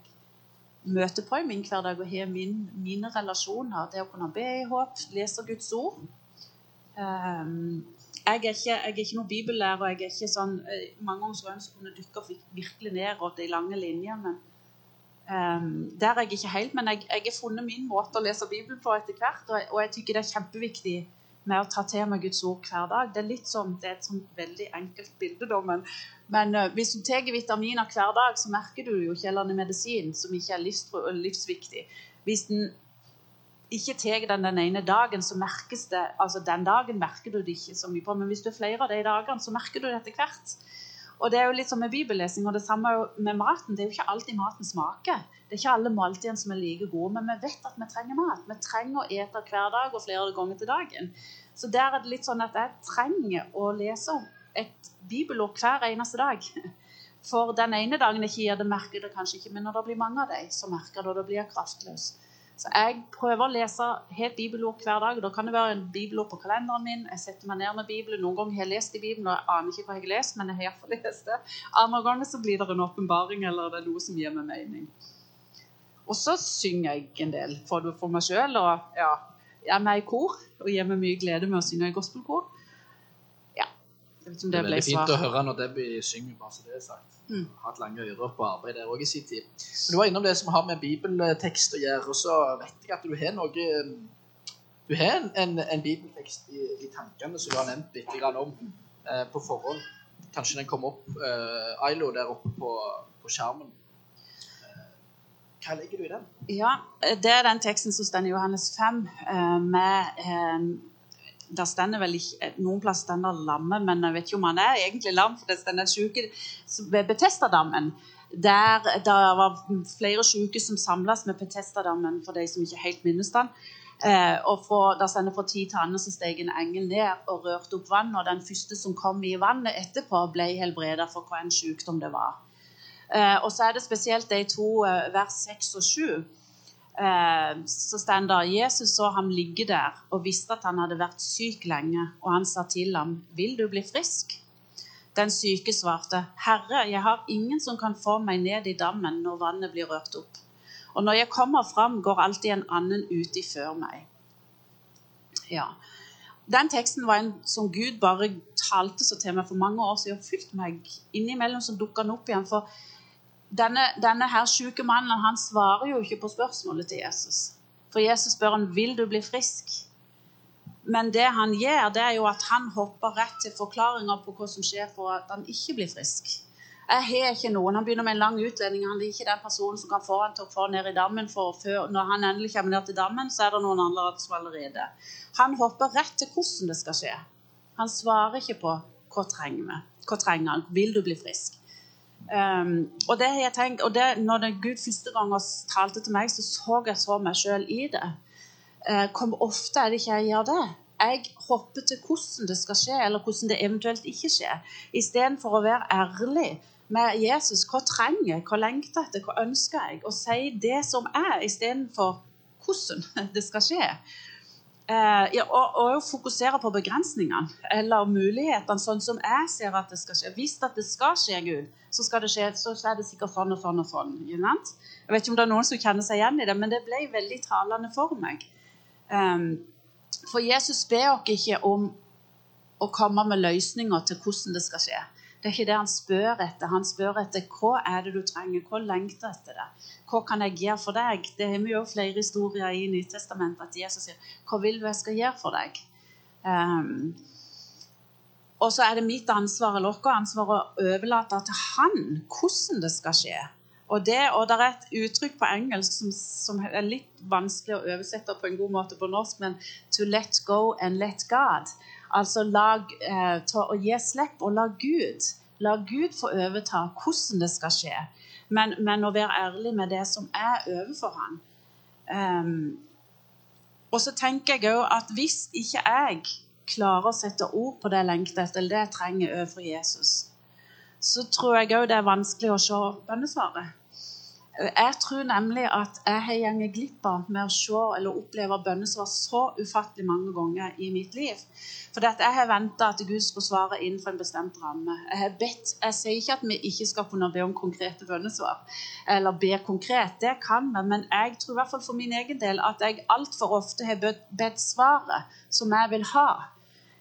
møter på i min hverdag, og har mine relasjoner. Det å kunne be i håp, lese Guds ord. Um, jeg, er ikke, jeg er ikke noen bibellærer. jeg er ikke sånn, eh, Mange ganger skulle jeg ønske dykke virkelig ned og de lange linjer. men um, Der er jeg ikke helt. Men jeg, jeg har funnet min måte å lese Bibelen på etter hvert. Og jeg, og jeg tykker det er kjempeviktig med å ta til meg Guds ord hver dag. Det er litt sånn, det er et sånn veldig enkelt bilde, da, men, men uh, hvis du tar vitaminer hver dag, så merker du jo ikke medisin som ikke er livsviktig. Hvis den ikke tar den den ene dagen, så merkes det altså Den dagen merker du det ikke så mye på, men hvis du er flere av de dagene, så merker du det etter hvert. Og det er jo litt som med bibellesing, og det samme med maten. Det er jo ikke alltid maten smaker. Det er ikke alle måltidene som er like gode, men vi vet at vi trenger mat. Vi trenger å ete hver dag og flere ganger til dagen. Så der er det litt sånn at jeg trenger å lese et bibelord hver eneste dag. For den ene dagen jeg ikke gir det, merker det kanskje ikke, men når det blir mange av dem, så merker det, og da blir jeg kraftløs. Så jeg prøver å lese helt bibelord hver dag. Da kan det være en bibelord på kalenderen min. Jeg setter meg ned med Bibelen. Noen ganger har jeg lest i Bibelen, og jeg aner ikke hva jeg har lest, men jeg har iallfall lest det. Andre ganger så blir det en åpenbaring, eller det er noe som gir meg mening. Og så synger jeg en del for, meg sjøl, ja, jeg er med i kor og gir meg mye glede med å synge i gospelkor. Ja. Jeg vet ikke om det, det er veldig fint å høre når Debbie synger, bare så det er sagt. Mm. Hatt lange ører på arbeid der òg i sin tid. Men du var innom det som har med bibeltekst å gjøre. Og så vet jeg at du har noe um, Du har en, en, en bibeltekst i, i, tankene som du har nevnt litt om eh, på forhånd. Kanskje den kom opp, eh, Ailo, der oppe på, på skjermen. Eh, hva legger du i den? Ja, Det er den teksten som står i Johannes 5, eh, med der stender vel ikke, eh, Noen plass stender lammet, men jeg vet ikke om han er egentlig lam, for det stender en syke ved Betestadammen. Der det var flere syke som samles med Betestadammen, for de som ikke helt minnes den. Eh, og fra, der stender fra tid til annen så steg en engel ned og rørte opp vann, og den første som kom i vannet etterpå, ble helbreda for hva en sykdom det var. Eh, og så er det spesielt de to eh, vers 6 og 7 Eh, så står det Jesus så ham ligge der og visste at han hadde vært syk lenge, og han sa til ham, 'Vil du bli frisk?' Den syke svarte, 'Herre, jeg har ingen som kan få meg ned i dammen når vannet blir rørt opp.' 'Og når jeg kommer fram, går alltid en annen uti før meg.' Ja. Den teksten var en som Gud bare talte så til meg for mange år siden og fylte meg innimellom, så dukka den opp igjen. for denne, denne her syke mannen han svarer jo ikke på spørsmålet til Jesus. For Jesus spør han vil du bli frisk. Men det han gjør, det er jo at han hopper rett til forklaringer på hva som skjer for at han ikke blir frisk. Jeg har ikke noen. Han begynner med en lang utledning. Han er ikke den personen som kan få han til å få ned i dammen. for før, Når han endelig kommer ned til dammen, så er det noen andre som allerede. Han hopper rett til hvordan det skal skje. Han svarer ikke på hva trenger vi. Hva trenger han? Vil du bli frisk? Um, og det har jeg tenkt, og det, når det Gud første gang talte til meg, så så jeg så meg sjøl i det. Uh, hvor ofte er det ikke jeg gjør det? Jeg hopper til hvordan det skal skje, eller hvordan det eventuelt ikke skjer. Istedenfor å være ærlig med Jesus. Hva trenger jeg, hva lengter etter, hva ønsker jeg? Og si det som er, istedenfor hvordan [LAUGHS] det skal skje. Uh, ja, og, og fokusere på begrensningene eller mulighetene, sånn som jeg ser at det skal skje. Hvis det skal skje, Gud, så skal det skje, så er det sikkert sånn og sånn og sånn. Jeg vet ikke om det er noen som kjenner seg igjen i det, men det ble veldig talende for meg. Um, for Jesus ber oss ikke om å komme med løsninger til hvordan det skal skje. Det er ikke det han spør etter. Han spør etter hva er det du trenger, hva lengter etter det. Hva kan jeg gjøre for deg? Det har vi jo flere historier i Nytestamentet at Jesus sier hva vil du jeg skal gjøre for deg? Um, og så er det mitt ansvar eller vårt ansvar å overlate til han hvordan det skal skje. Og det, og det er et uttrykk på engelsk som, som, er litt vanskelig å oversette på en god måte på norsk, men 'to let go and let God'. Altså lag, eh, ta, å gi slipp og la Gud La Gud få overta hvordan det skal skje. Men, men å være ærlig med det som er overfor han. Um, og så tenker jeg òg at hvis ikke jeg klarer å sette ord på det jeg lengter etter, eller det jeg trenger overfor Jesus, så tror jeg òg det er vanskelig å se bønnesvaret. Jeg tror nemlig at jeg har gått glipp av med å se eller oppleve bønnesvar så ufattelig mange ganger i mitt liv. For jeg har venta at Gud skulle svare innenfor en bestemt ramme. Jeg har bedt, jeg sier ikke at vi ikke skal kunne be om konkrete bønnesvar, eller be konkret. Det kan vi, men jeg tror i hvert fall for min egen del at jeg altfor ofte har bedt svaret som jeg vil ha.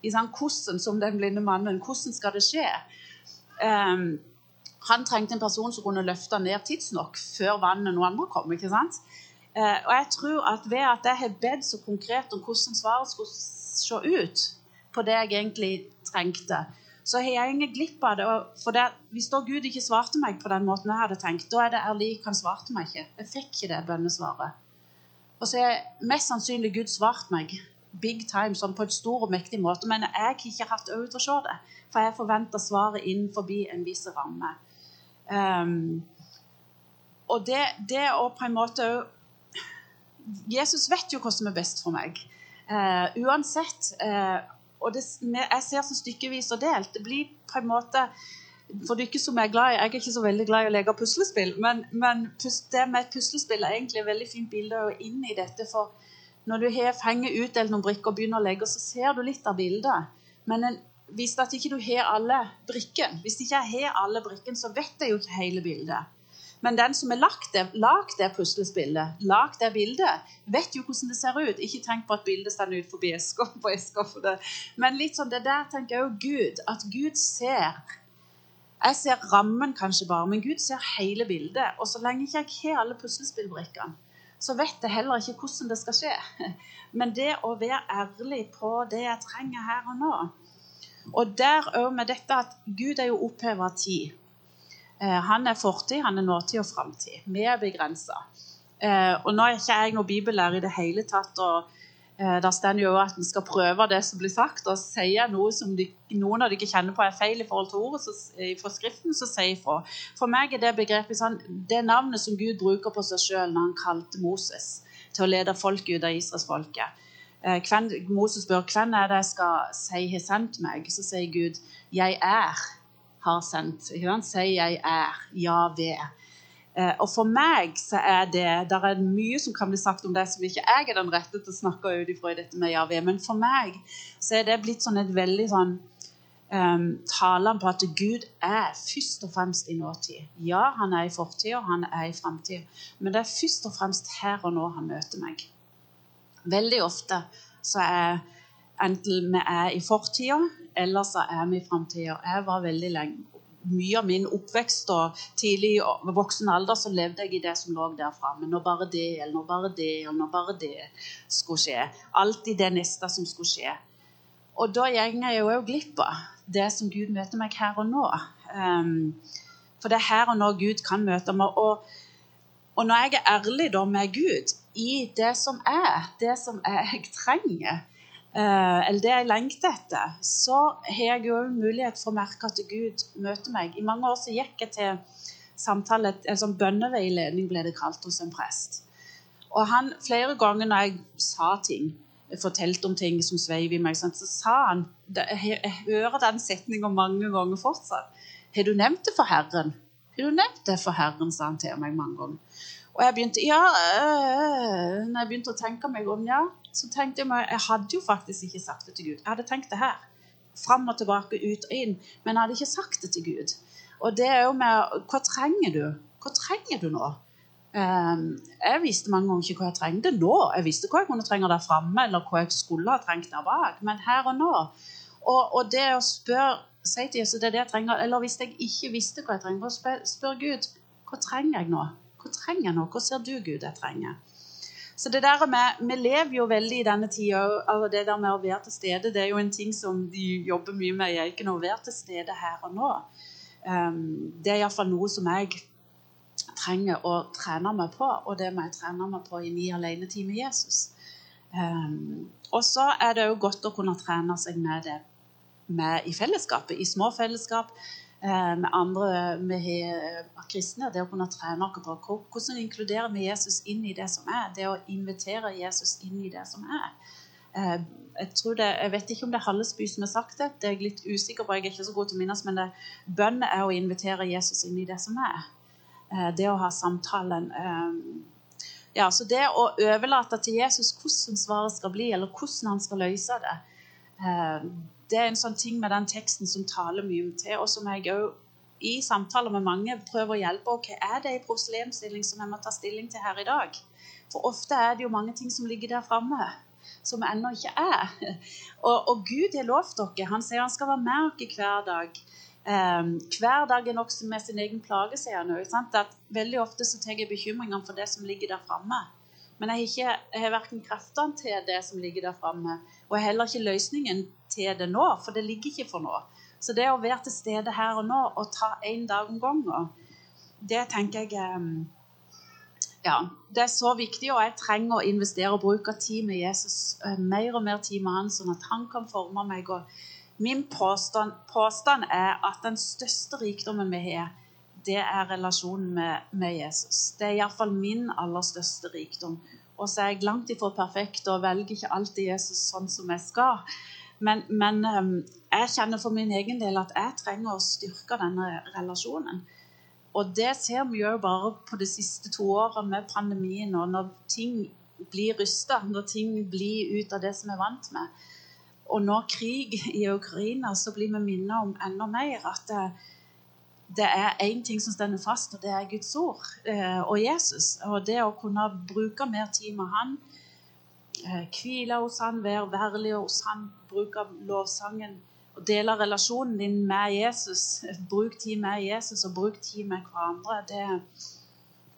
I sånn, hvordan, som den blinde mannen. Hvordan skal det skje? Um, han trengte en person som kunne løfte ned tidsnok før vannet noen andre kom. ikke sant? Eh, og jeg tror at ved at jeg har bedt så konkret om hvordan svaret skulle se ut på det jeg egentlig trengte, så har jeg ingen glipp av det. For det, Hvis da Gud ikke svarte meg på den måten jeg hadde tenkt, da er det ærlig, han svarte meg ikke. Jeg fikk ikke det bønnesvaret. Og så er mest sannsynlig Gud svart meg big time, sånn på et stor og mektig måte, men jeg har ikke hatt øye til å se det. For jeg forventer svaret inn forbi en viss ramme. Um, og det, det å på en måte Jesus vet jo hva som er best for meg. Uh, uansett. Uh, og det, jeg ser så stykkevis og delt. Det blir på en måte For dere som er glad i Jeg er ikke så veldig glad i å leke puslespill, men, men det med et puslespill er egentlig et veldig fint bilde inn i dette. For når du har fenger utdelt noen brikker og begynner å legge, så ser du litt av bildet. Men en hvis at ikke du har alle brikkene, hvis ikke jeg har alle brikkene, så vet jeg jo ikke hele bildet. Men den som har lagt det, lagt det puslespillet, lagt det bildet, vet jo hvordan det ser ut. Ikke tenk på at bildet står ut forbi eska på eska. Men litt sånn det der tenker jeg jo Gud. At Gud ser. Jeg ser rammen kanskje bare, men Gud ser hele bildet. Og så lenge ikke jeg har alle puslespillbrikkene, så vet jeg heller ikke hvordan det skal skje. Men det å være ærlig på det jeg trenger her og nå, og der òg med dette at Gud er jo oppheva av tid. Eh, han er fortid, han er nåtid og framtid. Vi er begrensa. Eh, og nå er ikke jeg noen bibellærer i det hele tatt. og eh, Der står jo at en skal prøve det som blir sagt. Og sier noe som de, noen av dere kjenner på er feil i forhold til ordet, så, fra Skriften, så sier ifra. For meg er det begrepet sånn, det navnet som Gud bruker på seg sjøl når han kalte Moses til å lede folket ut av Israelsfolket. Eh, hvem, Moses spør hvem er det jeg skal si har sendt meg. Så sier Gud 'Jeg er har sendt'. Han sier 'jeg er'. Ja, ved. Eh, og for meg så er det Der er mye som kan bli sagt om det som ikke jeg er den rette til å snakke ut ifra i dette med ja, ved. Men for meg så er det blitt sånn et veldig sånn um, tale på at Gud er først og fremst i nåtid. Ja, han er i fortid, og han er i framtid. Men det er først og fremst her og nå han møter meg. Veldig ofte så er enten vi er i fortida, eller så er vi i framtida. Jeg var veldig lenge mye av min oppvekst og tidlig i voksen alder så levde jeg i det som lå der framme. Når bare det, eller når bare det, og når bare det skulle skje. Alltid det neste som skulle skje. Og da går jeg jo glipp av det som Gud møter meg her og nå. Um, for det er her og nå Gud kan møte meg. Og, og når jeg er ærlig da med Gud i det som er, det som jeg trenger, eh, eller det jeg lengter etter, så har jeg jo mulighet for å merke at Gud møter meg. I mange år så gikk jeg til samtale, en sånn bønneveiledning ble det kalt hos en prest. Og han, flere ganger når jeg sa ting, fortalte om ting som sveiv i meg, så sa han Jeg hører den setninga mange ganger fortsatt. Har du nevnt det for Herren? Har du nevnt det for Herren, sa han til meg mange ganger. Og jeg begynte ja, øh, når jeg begynte å tenke meg om, ja, så tenkte jeg meg Jeg hadde jo faktisk ikke sagt det til Gud. Jeg hadde tenkt det her. Fram og tilbake, ut og inn. Men jeg hadde ikke sagt det til Gud. Og det er jo med Hva trenger du? Hva trenger du nå? Um, jeg visste mange ganger ikke hva jeg trengte nå. Jeg visste hva jeg kunne trenge der framme, eller hva jeg skulle ha trengt der bak. Men her og nå. Og, og det å spørre si til Jesus det er det jeg trenger. Eller hvis jeg ikke visste hva jeg trenger, spør, spør Gud hva trenger jeg nå? Hva trenger nå? Hva ser du, Gud, jeg trenger? Så det der med, Vi lever jo veldig i denne tida, og det der med å være til stede det er jo en ting som de jobber mye med i noe å være til stede her og nå. Um, det er iallfall noe som jeg trenger å trene meg på, og det må jeg trene meg på i min alenetid med Jesus. Um, og så er det jo godt å kunne trene seg med det med i fellesskapet, i små fellesskap med andre med kristne. Det å kunne trene oss på hvordan inkluderer vi Jesus inn i det som er. Det å invitere Jesus inn i det som er. Eh, jeg, tror det, jeg vet ikke om det er Hallesby som har sagt det. Det er jeg litt usikker på. Jeg er ikke så god til å minnes, men det, er å invitere Jesus inn i det som er. Eh, det å ha samtalen. Ja, så Det å overlate til Jesus hvordan svaret skal bli, eller hvordan han skal løse det, det er en sånn ting med den teksten som taler mye til, og som jeg òg i samtaler med mange prøver å hjelpe. hva Er det i proselemstilling som jeg må ta stilling til her i dag? For ofte er det jo mange ting som ligger der framme, som ennå ikke er. [LAUGHS] Og, og Gud har lovt dere. Han sier han skal være med dere hver dag. Um, hver dag er nokså med sin egen plage, sier han òg. Veldig ofte så tar jeg bekymringene for det som ligger der framme. Men jeg har, ikke, har verken kreftene til det som ligger der framme, og jeg har heller ikke løsningen til det nå, for det ligger ikke for nå. Så det å være til stede her og nå og ta én dag om gangen, det tenker jeg ehm, ja, Det er så viktig, og jeg trenger å investere og bruke tid med Jesus. Eh, mer og mer tid med han, sånn at han kan forme meg. og Min påstand, påstand er at den største rikdommen vi har, det er relasjonen med, med Jesus. Det er iallfall min aller største rikdom. Og så er jeg langt ifra perfekt og velger ikke alltid Jesus sånn som jeg skal. Men, men um, jeg kjenner for min egen del at jeg trenger å styrke denne relasjonen. Og det ser vi jo bare på de siste to årene med pandemien, og når ting blir rysta, når ting blir ut av det som vi er vant med. Og når krig i Ukraina, så blir vi minnet om enda mer at det, det er én ting som stender fast, og det er Guds ord eh, og Jesus. Og det å kunne bruke mer tid med Han, hvile hos Han, være værlig hos Han, bruke lovsangen og dele relasjonen din med Jesus. Bruk tid med Jesus og bruk tid med hverandre. Det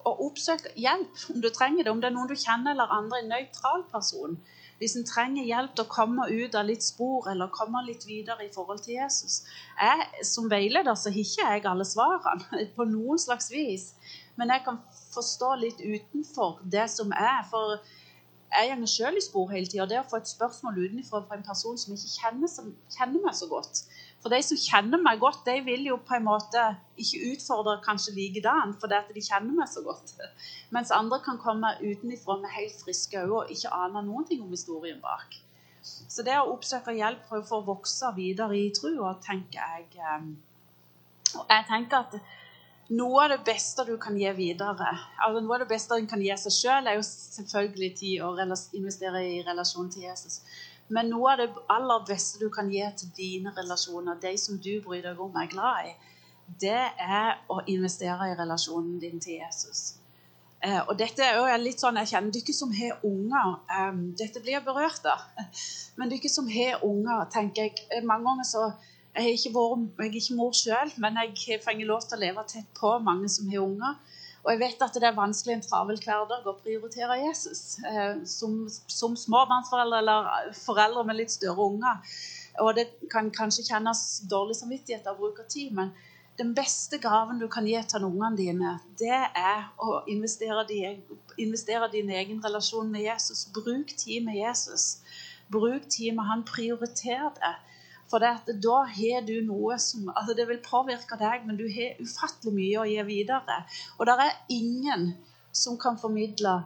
og oppsøk hjelp om du trenger det, om det er noen du kjenner eller andre, en nøytral person. Hvis en trenger hjelp til å komme ut av litt spor eller komme litt videre i forhold til Jesus. Jeg, som veileder så har ikke jeg alle svarene [LAUGHS] på noen slags vis. Men jeg kan forstå litt utenfor det som er. For jeg går sjøl i spor hele tida. Det å få et spørsmål utenfra fra en person som ikke kjenner, som kjenner, meg så godt For de som kjenner meg godt, de vil jo på en måte ikke utfordre kanskje likedan, fordi at de kjenner meg så godt. [LAUGHS] Mens andre kan komme utenfra med helt friske øyne og ikke ane noen ting om historien bak. Så det å oppsøke hjelp for å vokse videre i trua, tenker jeg eh, Og jeg tenker at noe av det beste du kan gi videre, altså noe av det beste du kan gi seg sjøl, er jo selvfølgelig tid å investere i relasjon til Jesus. Men noe av det aller beste du kan gi til dine relasjoner, de som du bryr deg om er glad i, det er å investere i relasjonen din til Jesus. Eh, og dette er jo litt sånn, Jeg kjenner dere som har unger um, Dette blir berørt da. [LAUGHS] Men dere som har unger, tenker jeg eh, Mange ganger så jeg er ikke, vært, jeg er ikke mor sjøl, men jeg har fått lov til å leve tett på mange som har unger. Og jeg vet at det er vanskelig en travel hverdag å prioritere Jesus eh, som, som småbarnsforeldre eller foreldre med litt større unger. Og det kan kanskje kjennes dårlig samvittighet å bruke tid, men den beste gaven du kan gi til ungene dine, det er å investere din egen relasjon med Jesus. Bruk tid med Jesus. Bruk tid med han. Prioriter det. For da har du noe som altså Det vil påvirke deg, men du har ufattelig mye å gi videre. Og det er ingen som kan formidle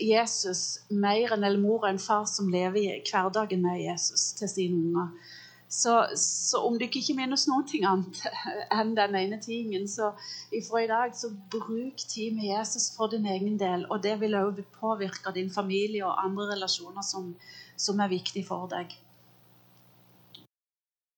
Jesus mer enn eller mor og en far som lever i hverdagen med Jesus til sine unger. Så, så, om du ikke minnes noe annet [LAUGHS] enn den ene tingen, så ifra i dag, så bruk tid med Jesus for din egen del. Og det vil også påvirke din familie og andre relasjoner som, som er viktige for deg.